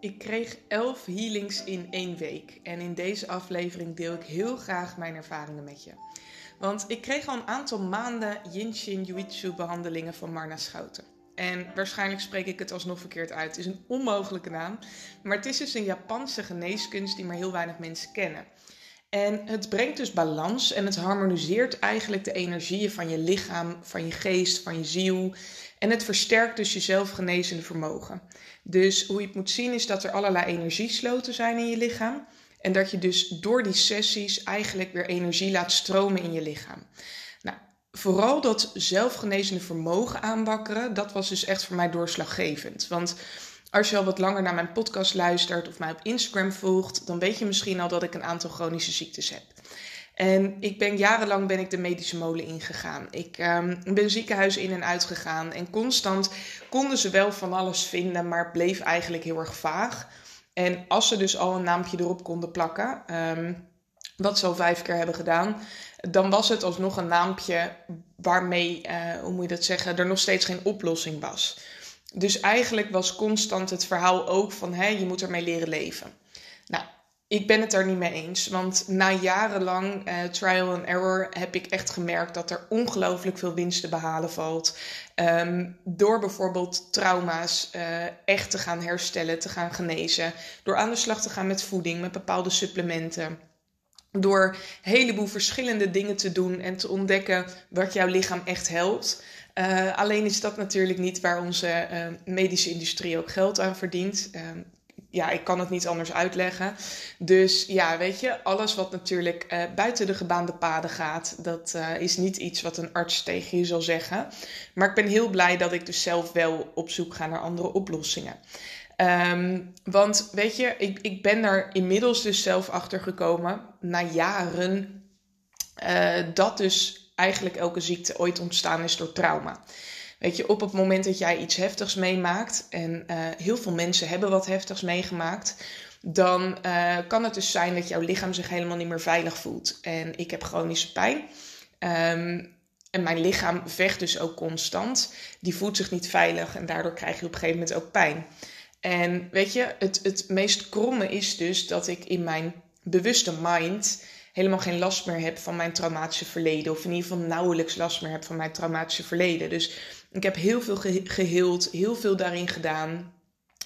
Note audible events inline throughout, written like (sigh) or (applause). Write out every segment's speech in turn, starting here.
Ik kreeg 11 healings in één week. En in deze aflevering deel ik heel graag mijn ervaringen met je. Want ik kreeg al een aantal maanden Yin Shin Jitsu behandelingen van Marna Schouten. En waarschijnlijk spreek ik het alsnog verkeerd uit. Het is een onmogelijke naam. Maar het is dus een Japanse geneeskunst die maar heel weinig mensen kennen. En het brengt dus balans en het harmoniseert eigenlijk de energieën van je lichaam, van je geest, van je ziel. En het versterkt dus je zelfgenezende vermogen. Dus hoe je het moet zien is dat er allerlei energiesloten zijn in je lichaam. En dat je dus door die sessies eigenlijk weer energie laat stromen in je lichaam. Nou, vooral dat zelfgenezende vermogen aanbakkeren, dat was dus echt voor mij doorslaggevend. Want als je al wat langer naar mijn podcast luistert of mij op Instagram volgt, dan weet je misschien al dat ik een aantal chronische ziektes heb. En ik ben jarenlang ben ik de medische molen ingegaan. Ik um, ben ziekenhuizen in en uit gegaan. En constant konden ze wel van alles vinden, maar bleef eigenlijk heel erg vaag. En als ze dus al een naampje erop konden plakken, um, wat ze al vijf keer hebben gedaan, dan was het alsnog een naampje waarmee, uh, hoe moet je dat zeggen, er nog steeds geen oplossing was. Dus eigenlijk was constant het verhaal ook van je moet ermee leren leven. Nou, ik ben het er niet mee eens. Want na jarenlang uh, trial and error heb ik echt gemerkt dat er ongelooflijk veel winst te behalen valt. Um, door bijvoorbeeld trauma's uh, echt te gaan herstellen, te gaan genezen. Door aan de slag te gaan met voeding, met bepaalde supplementen. Door een heleboel verschillende dingen te doen en te ontdekken wat jouw lichaam echt helpt. Uh, alleen is dat natuurlijk niet waar onze uh, medische industrie ook geld aan verdient. Uh, ja, ik kan het niet anders uitleggen. Dus ja, weet je, alles wat natuurlijk buiten de gebaande paden gaat, dat is niet iets wat een arts tegen je zal zeggen. Maar ik ben heel blij dat ik dus zelf wel op zoek ga naar andere oplossingen. Um, want weet je, ik, ik ben er inmiddels dus zelf achter gekomen, na jaren, dat dus eigenlijk elke ziekte ooit ontstaan is door trauma. Weet je, op het moment dat jij iets heftigs meemaakt, en uh, heel veel mensen hebben wat heftigs meegemaakt, dan uh, kan het dus zijn dat jouw lichaam zich helemaal niet meer veilig voelt. En ik heb chronische pijn. Um, en mijn lichaam vecht dus ook constant. Die voelt zich niet veilig en daardoor krijg je op een gegeven moment ook pijn. En weet je, het, het meest kromme is dus dat ik in mijn bewuste mind helemaal geen last meer heb van mijn traumatische verleden. Of in ieder geval nauwelijks last meer heb van mijn traumatische verleden. Dus ik heb heel veel ge geheeld, heel veel daarin gedaan.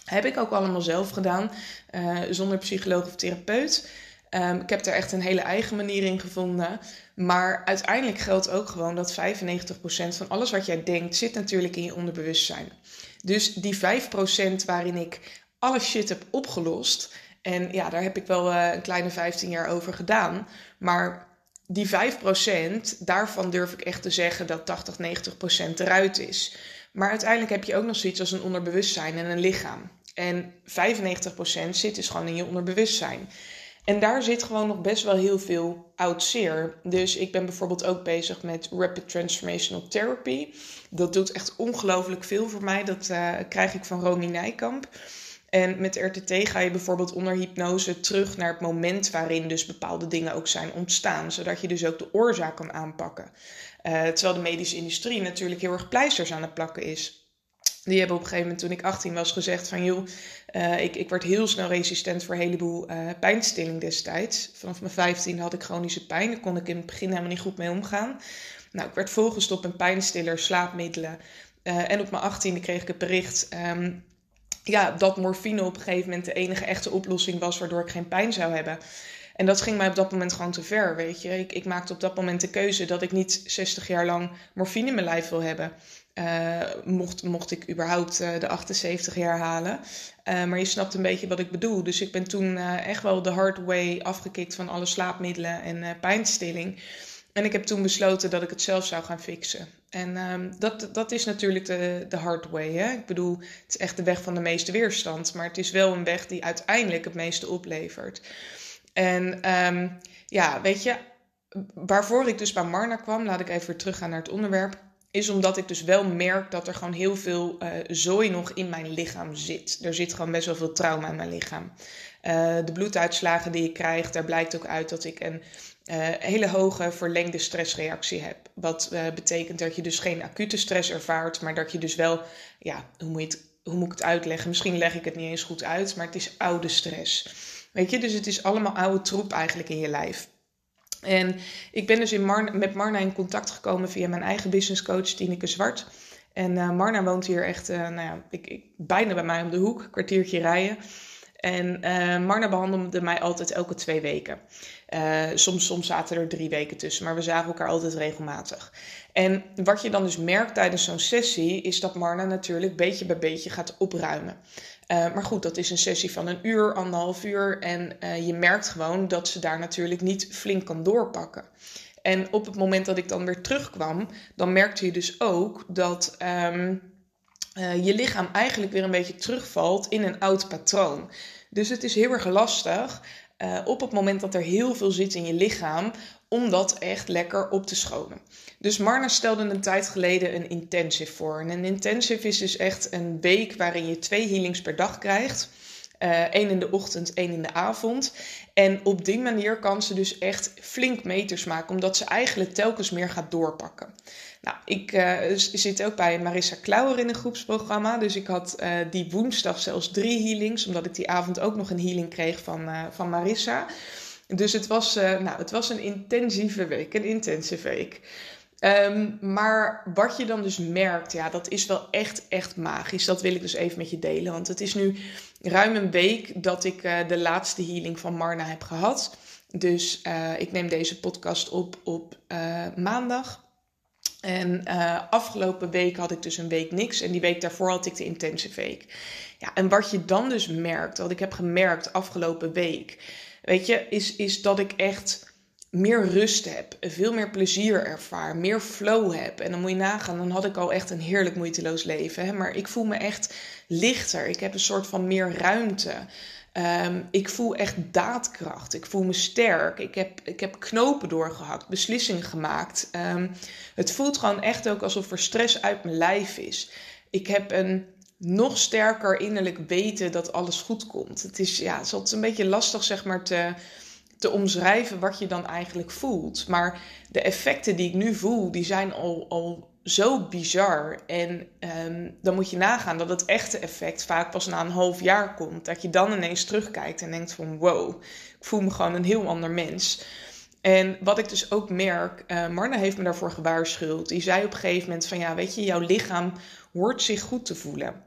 Heb ik ook allemaal zelf gedaan, uh, zonder psycholoog of therapeut. Um, ik heb er echt een hele eigen manier in gevonden. Maar uiteindelijk geldt ook gewoon dat 95% van alles wat jij denkt, zit natuurlijk in je onderbewustzijn. Dus die 5% waarin ik alle shit heb opgelost, en ja, daar heb ik wel uh, een kleine 15 jaar over gedaan. Maar die 5%, daarvan durf ik echt te zeggen dat 80, 90% eruit is. Maar uiteindelijk heb je ook nog zoiets als een onderbewustzijn en een lichaam. En 95% zit dus gewoon in je onderbewustzijn. En daar zit gewoon nog best wel heel veel oud zeer. Dus ik ben bijvoorbeeld ook bezig met Rapid Transformational Therapy. Dat doet echt ongelooflijk veel voor mij. Dat uh, krijg ik van Romy Nijkamp. En met RTT ga je bijvoorbeeld onder hypnose terug naar het moment waarin dus bepaalde dingen ook zijn ontstaan, zodat je dus ook de oorzaak kan aanpakken. Uh, terwijl de medische industrie natuurlijk heel erg pleisters aan het plakken is. Die hebben op een gegeven moment, toen ik 18 was, gezegd van joh, uh, ik, ik werd heel snel resistent voor een heleboel uh, pijnstilling destijds. Vanaf mijn 15 had ik chronische pijn, daar kon ik in het begin helemaal niet goed mee omgaan. Nou, ik werd volgestopt met pijnstiller, slaapmiddelen. en op mijn 18e kreeg ik het bericht, um, ja, dat morfine op een gegeven moment de enige echte oplossing was waardoor ik geen pijn zou hebben. En dat ging mij op dat moment gewoon te ver, weet je. Ik, ik maakte op dat moment de keuze dat ik niet 60 jaar lang morfine in mijn lijf wil hebben. Uh, mocht, mocht ik überhaupt uh, de 78 jaar halen. Uh, maar je snapt een beetje wat ik bedoel. Dus ik ben toen echt wel de hard way afgekikt van alle slaapmiddelen en pijnstilling. En ik heb toen besloten dat ik het zelf zou gaan fixen. En um, dat, dat is natuurlijk de, de hard way. Hè? Ik bedoel, het is echt de weg van de meeste weerstand. Maar het is wel een weg die uiteindelijk het meeste oplevert. En um, ja, weet je, waarvoor ik dus bij Marna kwam, laat ik even weer teruggaan naar het onderwerp. Is omdat ik dus wel merk dat er gewoon heel veel uh, zooi nog in mijn lichaam zit. Er zit gewoon best wel veel trauma in mijn lichaam. Uh, de bloeduitslagen die ik krijg, daar blijkt ook uit dat ik een uh, hele hoge verlengde stressreactie hebt. Wat betekent dat je dus geen acute stress ervaart, maar dat je dus wel, ja, hoe moet het hoe moet ik het uitleggen? Misschien leg ik het niet eens goed uit, maar het is oude stress. Weet je, dus het is allemaal oude troep eigenlijk in je lijf. En ik ben dus in met Marna in contact gekomen via mijn eigen businesscoach Tineke Zwart. En uh, Marna woont hier echt, uh, nou ja, ik, ik, bijna bij mij om de hoek, kwartiertje rijden. En uh, Marna behandelde mij altijd elke twee weken. soms, soms zaten er drie weken tussen, maar we zagen elkaar altijd regelmatig. En wat je dan dus merkt tijdens zo'n sessie, is dat Marna natuurlijk beetje bij beetje gaat opruimen. Uh, maar goed, dat is een sessie van een uur, anderhalf uur. En uh, je merkt gewoon dat ze daar natuurlijk niet flink kan doorpakken. En op het moment dat ik dan weer terugkwam, dan merkte je dus ook dat um, uh, je lichaam eigenlijk weer een beetje terugvalt in een oud patroon. Dus het is heel erg lastig op het moment dat er heel veel zit in je lichaam, om dat echt lekker op te schonen. Dus Marna stelde een tijd geleden een intensive voor. En een intensive is dus echt een week waarin je twee healings per dag krijgt. Eén uh, in de ochtend, één in de avond. En op die manier kan ze dus echt flink meters maken, omdat ze eigenlijk telkens meer gaat doorpakken. Nou, ik uh, zit ook bij Marissa Klauwer in een groepsprogramma. Dus ik had uh, die woensdag zelfs drie healings, omdat ik die avond ook nog een healing kreeg van, van Marissa. Dus het was, nou, het was een intensieve week, een intensive week. Um, maar wat je dan dus merkt, ja, dat is wel echt, echt magisch. Dat wil ik dus even met je delen. Want het is nu ruim een week dat ik uh, de laatste healing van Marna heb gehad. Dus uh, ik neem deze podcast op op maandag. En afgelopen week had ik dus een week niks. En die week daarvoor had ik de intensive week. Ja, en wat je dan dus merkt, wat ik heb gemerkt afgelopen week, weet je, is, is dat ik echt meer rust heb, veel meer plezier ervaar, meer flow heb. En dan moet je nagaan, dan had ik al echt een heerlijk moeiteloos leven. Hè? Maar ik voel me echt lichter. Ik heb een soort van meer ruimte. Um, ik voel echt daadkracht. Ik voel me sterk. Ik heb, ik heb knopen doorgehakt, beslissingen gemaakt. Um, het voelt gewoon echt ook alsof er stress uit mijn lijf is. Ik heb een nog sterker innerlijk weten dat alles goed komt. Het is, ja, het is een beetje lastig zeg maar te te omschrijven wat je dan eigenlijk voelt. Maar de effecten die ik nu voel, die zijn al, al zo bizar. En um, dan moet je nagaan dat het echte effect vaak pas na een half jaar komt. Dat je dan ineens terugkijkt en denkt van wow, ik voel me gewoon een heel ander mens. En wat ik dus ook merk, uh, Marna heeft me daarvoor gewaarschuwd. Die zei op een gegeven moment van ja, weet je, jouw lichaam hoort zich goed te voelen.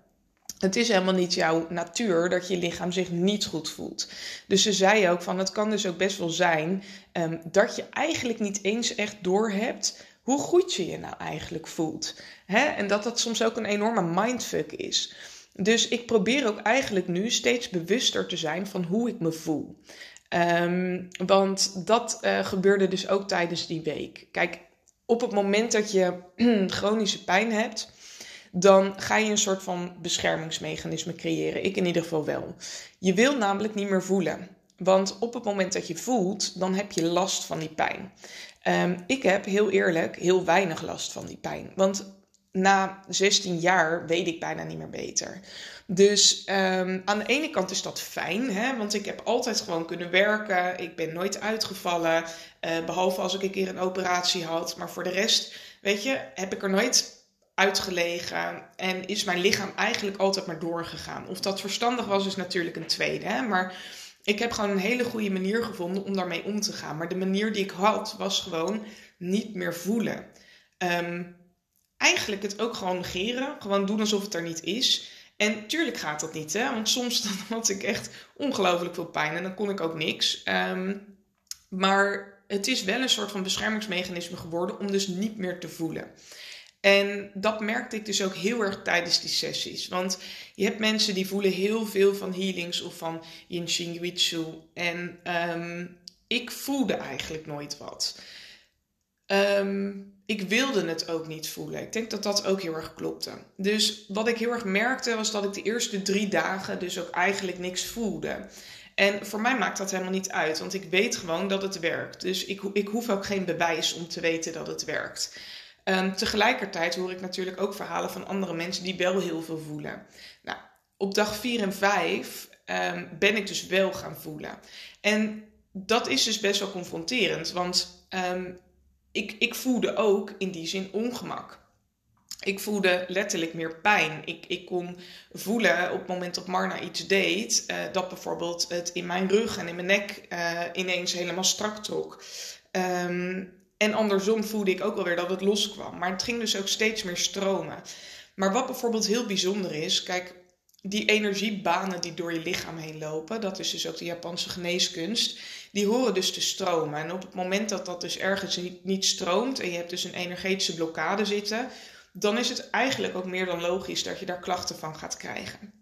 Het is helemaal niet jouw natuur dat je lichaam zich niet goed voelt. Dus ze zei ook van het kan dus ook best wel zijn um, dat je eigenlijk niet eens echt doorhebt hoe goed je je nou eigenlijk voelt. Hè? En dat dat soms ook een enorme mindfuck is. Dus ik probeer ook eigenlijk nu steeds bewuster te zijn van hoe ik me voel. Um, want dat uh, gebeurde dus ook tijdens die week. Kijk, op het moment dat je (clears throat) chronische pijn hebt, dan ga je een soort van beschermingsmechanisme creëren. Ik in ieder geval wel. Je wil namelijk niet meer voelen. Want op het moment dat je voelt, dan heb je last van die pijn. Um, ik heb heel eerlijk heel weinig last van die pijn. Want na 16 jaar weet ik bijna niet meer beter. Dus um, aan de ene kant is dat fijn, hè, want ik heb altijd gewoon kunnen werken. Ik ben nooit uitgevallen, uh, behalve als ik een keer een operatie had. Maar voor de rest, weet je, heb ik er nooit uitgelegen en is mijn lichaam eigenlijk altijd maar doorgegaan. Of dat verstandig was, is natuurlijk een tweede. Hè? Maar ik heb gewoon een hele goede manier gevonden om daarmee om te gaan. Maar de manier die ik had, was gewoon niet meer voelen. Um, eigenlijk het ook gewoon negeren. Gewoon doen alsof het er niet is. En tuurlijk gaat dat niet, hè? want soms (laughs) had ik echt ongelooflijk veel pijn en dan kon ik ook niks. Um, maar het is wel een soort van beschermingsmechanisme geworden om dus niet meer te voelen. En dat merkte ik dus ook heel erg tijdens die sessies. Want je hebt mensen die voelen heel veel van healings of van Yin Shin Jitsu. En um, ik voelde eigenlijk nooit wat. Um, ik wilde het ook niet voelen. Ik denk dat dat ook heel erg klopte. Dus wat ik heel erg merkte was dat ik de eerste drie dagen dus ook eigenlijk niks voelde. En voor mij maakt dat helemaal niet uit, want ik weet gewoon dat het werkt. Dus ik, ik hoef ook geen bewijs om te weten dat het werkt. Um, tegelijkertijd hoor ik natuurlijk ook verhalen van andere mensen die wel heel veel voelen. Nou, op dag 4 en 5 um, ehm, ben ik dus wel gaan voelen. En dat is dus best wel confronterend, want um, ik, ik voelde ook in die zin ongemak. ik voelde letterlijk meer pijn. Ik, ik kon voelen op het moment dat Marna iets deed, uh, dat bijvoorbeeld het in mijn rug en in mijn nek uh, ineens helemaal strak trok. Um, en andersom voelde ik ook wel weer dat het loskwam. Maar het ging dus ook steeds meer stromen. Maar wat bijvoorbeeld heel bijzonder is, kijk, die energiebanen die door je lichaam heen lopen, dat is dus ook de Japanse geneeskunst, die horen dus te stromen. En op het moment dat dat dus ergens niet, stroomt en je hebt dus een energetische blokkade zitten, dan is het eigenlijk ook meer dan logisch dat je daar klachten van gaat krijgen.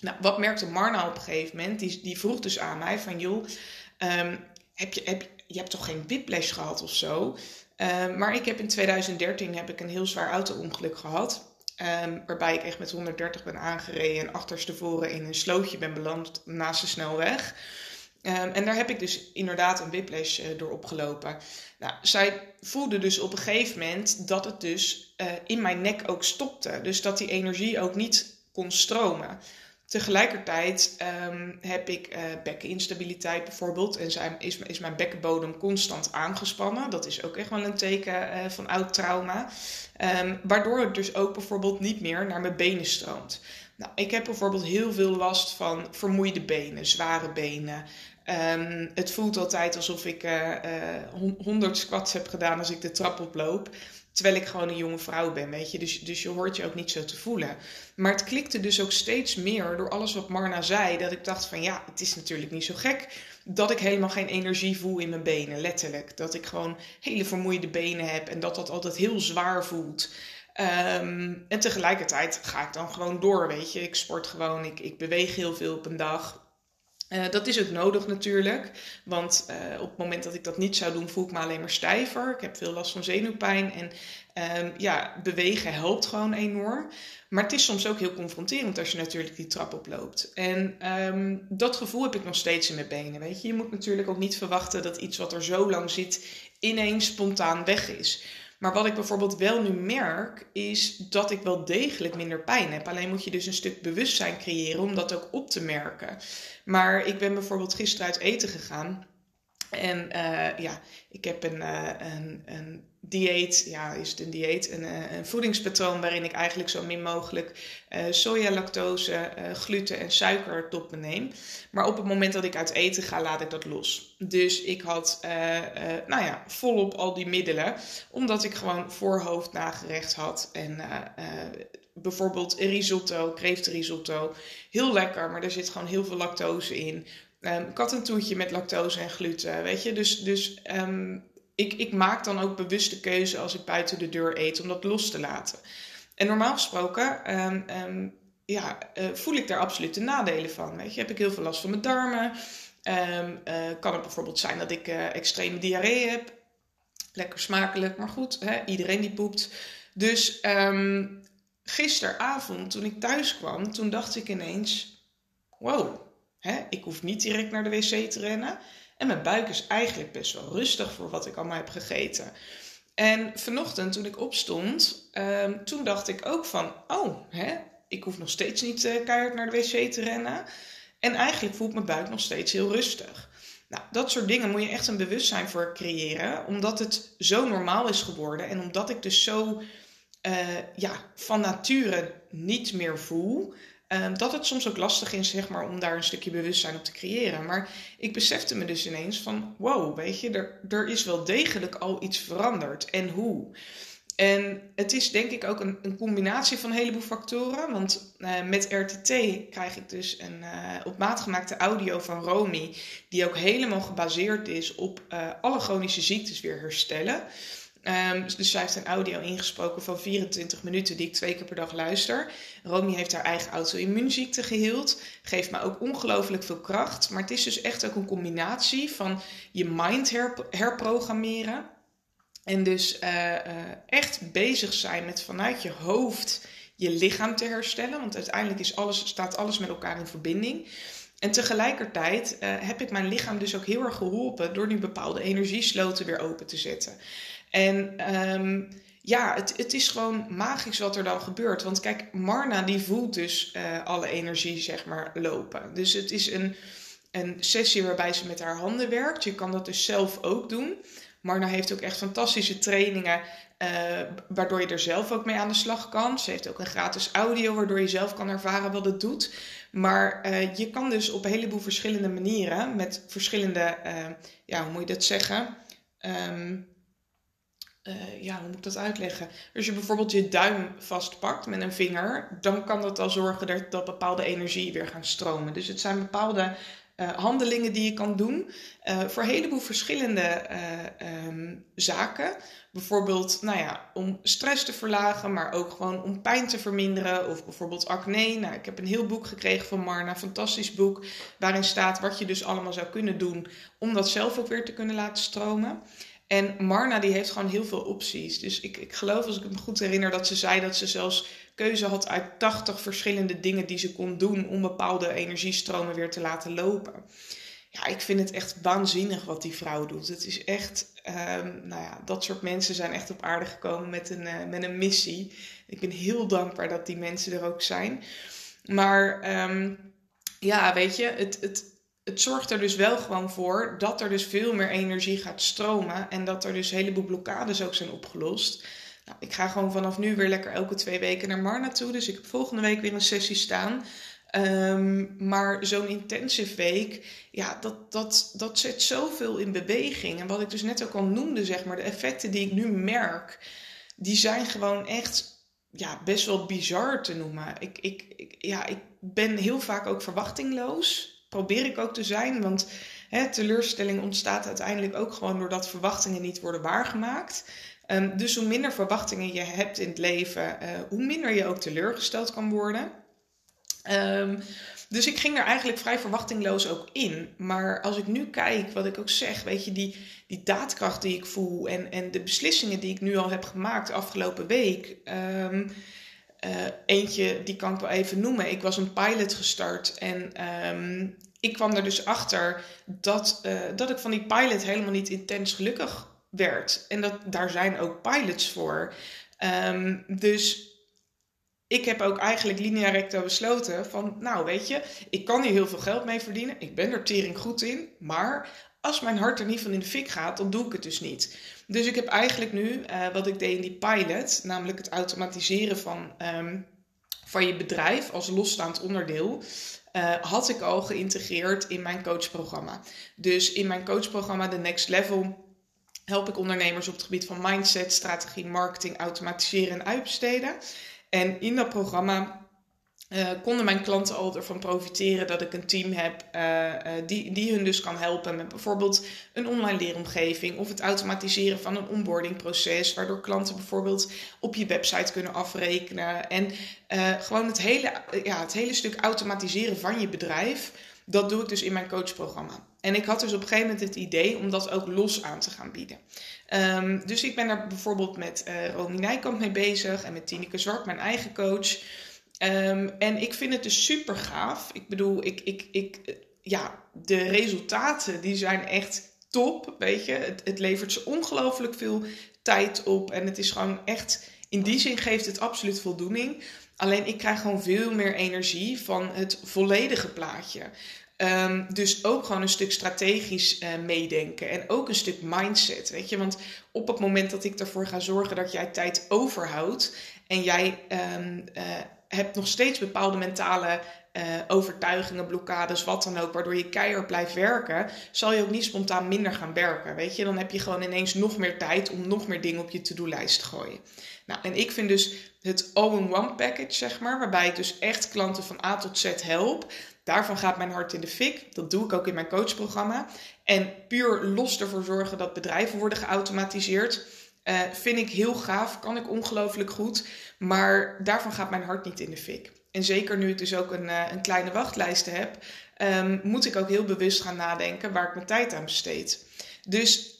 Nou, wat merkte Marna op een gegeven moment? Die, vroeg dus aan mij van, joh, um, heb je, heb, je hebt toch geen whiplash gehad of zo? Um, maar ik heb in 2013 heb ik een heel zwaar auto-ongeluk gehad. Um, waarbij ik echt met 130 ben aangereden en achterstevoren in een slootje ben beland naast de snelweg. Um, en daar heb ik dus inderdaad een whiplash uh, door opgelopen. Nou, zij voelde dus op een gegeven moment dat het dus uh, in mijn nek ook stopte. Dus dat die energie ook niet kon stromen. Tegelijkertijd um, heb ik uh, bekkeninstabiliteit bijvoorbeeld. En zijn, is, mijn bekkenbodem constant aangespannen. Dat is ook echt wel een teken uh, van oud trauma. Um, waardoor het dus ook bijvoorbeeld niet meer naar mijn benen stroomt. Nou, ik heb bijvoorbeeld heel veel last van vermoeide benen, zware benen. Um, het voelt altijd alsof ik uh, 100 squats heb gedaan als ik de trap oploop. Terwijl ik gewoon een jonge vrouw ben, weet je. Dus, dus je hoort je ook niet zo te voelen. Maar het klikte dus ook steeds meer door alles wat Marna zei. Dat ik dacht van ja, het is natuurlijk niet zo gek dat ik helemaal geen energie voel in mijn benen. Letterlijk. Dat ik gewoon hele vermoeide benen heb en dat dat altijd heel zwaar voelt. Um, en tegelijkertijd ga ik dan gewoon door, weet je. Ik sport gewoon, ik, ik beweeg heel veel op een dag. Uh, dat is ook nodig natuurlijk, want uh, op het moment dat ik dat niet zou doen, voel ik me alleen maar stijver. Ik heb veel last van zenuwpijn en um, ja, bewegen helpt gewoon enorm. Maar het is soms ook heel confronterend als je natuurlijk die trap oploopt. En um, dat gevoel heb ik nog steeds in mijn benen, weet je. Je moet natuurlijk ook niet verwachten dat iets wat er zo lang zit ineens spontaan weg is. Maar wat ik bijvoorbeeld wel nu merk, is dat ik wel degelijk minder pijn heb. Alleen moet je dus een stuk bewustzijn creëren om dat ook op te merken. Maar ik ben bijvoorbeeld gisteren uit eten gegaan. En uh, ja, ik heb een, uh, een, een dieet, ja, is het een dieet, een, eh, een voedingspatroon waarin ik eigenlijk zo min mogelijk soja, lactose, gluten en suiker tot me neem. Maar op het moment dat ik uit eten ga, laat ik dat los. Dus ik had, nou ja, volop al die middelen, omdat ik gewoon voorhoofd nagerecht had en bijvoorbeeld risotto, kreeftenrisotto, heel lekker, maar er zit gewoon heel veel lactose in. Um, ik had een toetje met lactose en gluten, weet je. Dus, dus um, ik, ik maak dan ook bewuste keuze als ik buiten de deur eet om dat los te laten. En normaal gesproken um, ja, uh, voel ik daar absoluut de nadelen van. Weet je, heb ik heel veel last van mijn darmen. Uh, kan het bijvoorbeeld zijn dat ik uh, extreme diarree heb. Lekker smakelijk, maar goed, hè, iedereen die poept. Dus gisteravond, toen ik thuis kwam, toen dacht ik ineens: wow, hè, ik hoef niet direct naar de wc te rennen. En mijn buik is eigenlijk best wel rustig voor wat ik allemaal heb gegeten. En vanochtend toen ik opstond, um, toen dacht ik ook van, oh, hè, ik hoef nog steeds niet uh, keihard naar de wc te rennen. En eigenlijk voelt mijn buik nog steeds heel rustig. Nou, dat soort dingen moet je echt een bewustzijn voor creëren, omdat het zo normaal is geworden en omdat ik dus zo uh, ja, van nature niet meer voel. Um, dat het soms ook lastig is zeg maar, om daar een stukje bewustzijn op te creëren. Maar ik besefte me dus ineens van, wow, weet je, er, er is wel degelijk al iets veranderd. En hoe? En het is denk ik ook een, een combinatie van een heleboel factoren. Want uh, met RTT krijg ik dus een uh, op maat gemaakte audio van Romy, die ook helemaal gebaseerd is op uh, alle chronische ziektes weer herstellen. Um, dus zij heeft een audio ingesproken van 24 minuten die ik twee keer per dag luister. Romy heeft haar eigen auto-immuunziekte geheeld. Geeft me ook ongelooflijk veel kracht. Maar het is dus echt ook een combinatie van je mind her herprogrammeren. En dus uh, uh, echt bezig zijn met vanuit je hoofd je lichaam te herstellen. Want uiteindelijk is alles, staat alles met elkaar in verbinding. En tegelijkertijd uh, heb ik mijn lichaam dus ook heel erg geholpen door nu bepaalde energiesloten weer open te zetten. En um, ja, het, het is gewoon magisch wat er dan gebeurt. Want kijk, Marna die voelt dus uh, alle energie, zeg maar, lopen. Dus het is een, een sessie waarbij ze met haar handen werkt. Je kan dat dus zelf ook doen. Marna heeft ook echt fantastische trainingen waardoor je er zelf ook mee aan de slag kan. Ze heeft ook een gratis audio waardoor je zelf kan ervaren wat het doet. Maar je kan dus op een heleboel verschillende manieren, met verschillende, ja, hoe moet je dat zeggen? Um, uh, ja, hoe moet ik dat uitleggen? Als je bijvoorbeeld je duim vastpakt met een vinger, dan kan dat al zorgen dat, bepaalde energie weer gaan stromen. Dus het zijn bepaalde uh, handelingen die je kan doen uh, voor een heleboel verschillende um, zaken. Bijvoorbeeld, nou ja, om stress te verlagen, maar ook gewoon om pijn te verminderen. Of bijvoorbeeld acne. Nou, ik heb een heel boek gekregen van Marna, een fantastisch boek, waarin staat wat je dus allemaal zou kunnen doen om dat zelf ook weer te kunnen laten stromen. En Marna die heeft gewoon heel veel opties. Dus ik, ik geloof, als ik me goed herinner, dat ze zei dat ze zelfs keuze had uit 80 verschillende dingen die ze kon doen om bepaalde energiestromen weer te laten lopen. Ja, ik vind het echt waanzinnig wat die vrouw doet. Het is echt, um, nou ja, dat soort mensen zijn echt op aarde gekomen met een, uh, met een missie. Ik ben heel dankbaar dat die mensen er ook zijn. Maar um, ja, weet je, het, het, het zorgt er dus wel gewoon voor dat er dus veel meer energie gaat stromen en dat er dus een heleboel blokkades ook zijn opgelost. Nou, ik ga gewoon vanaf nu weer lekker elke twee weken naar Marna toe. Dus ik heb volgende week weer een sessie staan. Um, maar zo'n intensive week, ja, dat, dat, dat zet zoveel in beweging. En wat ik dus net ook al noemde, zeg maar, de effecten die ik nu merk, die zijn gewoon echt ja, best wel bizar te noemen. Ik, ik, ik, ja, ik ben heel vaak ook verwachtingloos probeer ik ook te zijn. Want hè, teleurstelling ontstaat uiteindelijk ook gewoon doordat verwachtingen niet worden waargemaakt. Um, dus hoe minder verwachtingen je hebt in het leven, uh, hoe minder je ook teleurgesteld kan worden. Um, dus ik ging er eigenlijk vrij verwachtingloos ook in. Maar als ik nu kijk, wat ik ook zeg, weet je, die, die daadkracht die ik voel en, en de beslissingen die ik nu al heb gemaakt afgelopen week. Um, uh, eentje, die kan ik wel even noemen. Ik was een pilot gestart en um, ik kwam er dus achter dat, uh, dat ik van die pilot helemaal niet intens gelukkig werd. En dat, daar zijn ook pilots voor. Um, dus ik heb ook eigenlijk linea recto besloten van, nou weet je, ik kan hier heel veel geld mee verdienen. Ik ben er tering goed in. Maar als mijn hart er niet van in de fik gaat, dan doe ik het dus niet. Dus ik heb eigenlijk nu, uh, wat ik deed in die pilot, namelijk het automatiseren van, um, van je bedrijf als losstaand onderdeel, uh, had ik al geïntegreerd in mijn coachprogramma. Dus in mijn coachprogramma The Next Level help ik ondernemers op het gebied van mindset, strategie, marketing, automatiseren en uitbesteden. En in dat programma uh, konden mijn klanten al ervan profiteren dat ik een team heb uh, uh, die, die hun dus kan helpen met bijvoorbeeld een online leeromgeving of het automatiseren van een onboardingproces, waardoor klanten bijvoorbeeld op je website kunnen afrekenen. En gewoon het hele, ja, het hele stuk automatiseren van je bedrijf, dat doe ik dus in mijn coachprogramma. En ik had dus op een gegeven moment het idee om dat ook los aan te gaan bieden. Um, dus ik ben er bijvoorbeeld met Romy Nijkamp mee bezig en met Tineke Zwart, mijn eigen coach. Um, en ik vind het dus super gaaf. Ik bedoel, ik, ik, ik, ja, de resultaten die zijn echt top, weet je. Het, het levert ze ongelooflijk veel tijd op. En het is gewoon echt, in die zin geeft het absoluut voldoening. Alleen ik krijg gewoon veel meer energie van het volledige plaatje. Um, dus ook gewoon een stuk strategisch uh, meedenken en ook een stuk mindset, weet je. Want op het moment dat ik ervoor ga zorgen dat jij tijd overhoudt en jij um, uh, hebt nog steeds bepaalde mentale uh, overtuigingen, blokkades, wat dan ook, waardoor je keihard blijft werken, zal je ook niet spontaan minder gaan werken. Weet je, dan heb je gewoon ineens nog meer tijd om nog meer dingen op je to-do-lijst te gooien. Nou, en ik vind dus het all-in-one package, zeg maar, waarbij ik dus echt klanten van A tot Z help. Daarvan gaat mijn hart in de fik. Dat doe ik ook in mijn coachprogramma. En puur los ervoor zorgen dat bedrijven worden geautomatiseerd uh, vind ik heel gaaf, kan ik ongelooflijk goed. Maar daarvan gaat mijn hart niet in de fik. En zeker nu ik dus ook een, uh, een kleine wachtlijst heb, um, moet ik ook heel bewust gaan nadenken waar ik mijn tijd aan besteed. Dus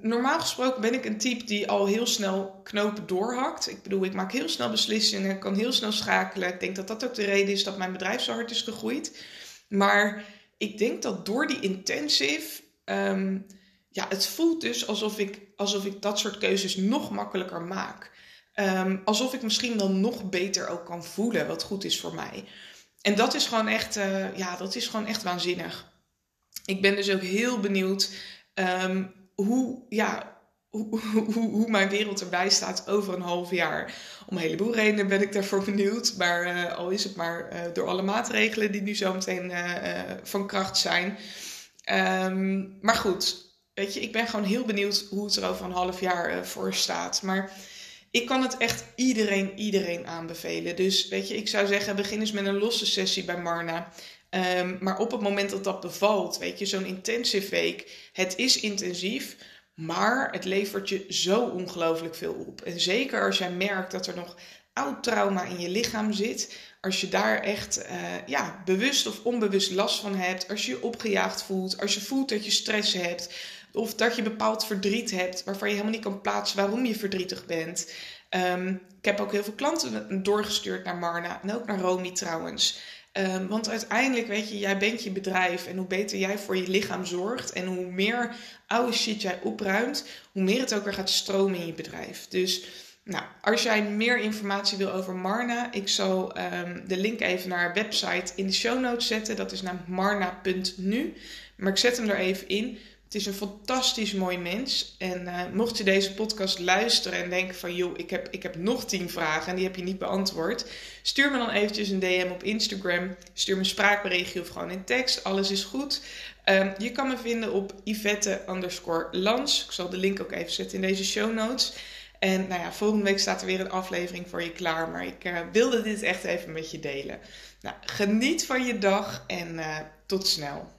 normaal gesproken ben ik een type die al heel snel knopen doorhakt. Ik bedoel, ik maak heel snel beslissingen, kan heel snel schakelen. Ik denk dat dat ook de reden is dat mijn bedrijf zo hard is gegroeid. Maar ik denk dat door die intensive um, ja, het voelt dus alsof ik, alsof ik dat soort keuzes nog makkelijker maak. Um, alsof ik misschien wel nog beter ook kan voelen wat goed is voor mij. En dat is gewoon echt, uh, ja, dat is gewoon echt waanzinnig. Ik ben dus ook heel benieuwd um, hoe, ja, (laughs) hoe, hoe, hoe, mijn wereld erbij staat over een half jaar. Om een heleboel redenen ben ik daarvoor benieuwd. Maar uh, al is het maar uh, door alle maatregelen die nu zo meteen van kracht zijn. Um, maar goed, weet je, ik ben gewoon heel benieuwd hoe het er over een half jaar voor staat. Maar ik kan het echt iedereen, iedereen aanbevelen. Dus weet je, ik zou zeggen, begin eens met een losse sessie bij Marna. Um, maar op het moment dat dat bevalt, weet je, zo'n intensive week, het is intensief. Maar het levert je zo ongelooflijk veel op. En zeker als jij merkt dat er nog oud trauma in je lichaam zit. Als je daar echt uh, ja, bewust of onbewust last van hebt. Als je je opgejaagd voelt. Als je voelt dat je stress hebt. Of dat je bepaald verdriet hebt waarvan je helemaal niet kan plaatsen waarom je verdrietig bent. Um, ik heb ook heel veel klanten doorgestuurd naar Marna en ook naar Romy trouwens. Um, want uiteindelijk, weet je, jij bent je bedrijf. En hoe beter jij voor je lichaam zorgt. En hoe meer oude shit jij opruimt. Hoe meer het ook weer gaat stromen in je bedrijf. Dus, nou, als jij meer informatie wil over Marna. Ik zal um, de link even naar haar website in de show notes zetten. Dat is naar marna.nu. Maar ik zet hem er even in. Is een fantastisch mooi mens. En uh, mocht je deze podcast luisteren en denken van... joh, ik heb, ik heb nog tien vragen en die heb je niet beantwoord... stuur me dan eventjes een DM op Instagram. Stuur me een spraakberichtje of gewoon in tekst. Alles is goed. Um, je kan me vinden op Yvette underscore Lans. Ik zal de link ook even zetten in deze show notes. En nou ja, volgende week staat er weer een aflevering voor je klaar. Maar ik uh, wilde dit echt even met je delen. Nou, geniet van je dag en uh, tot snel.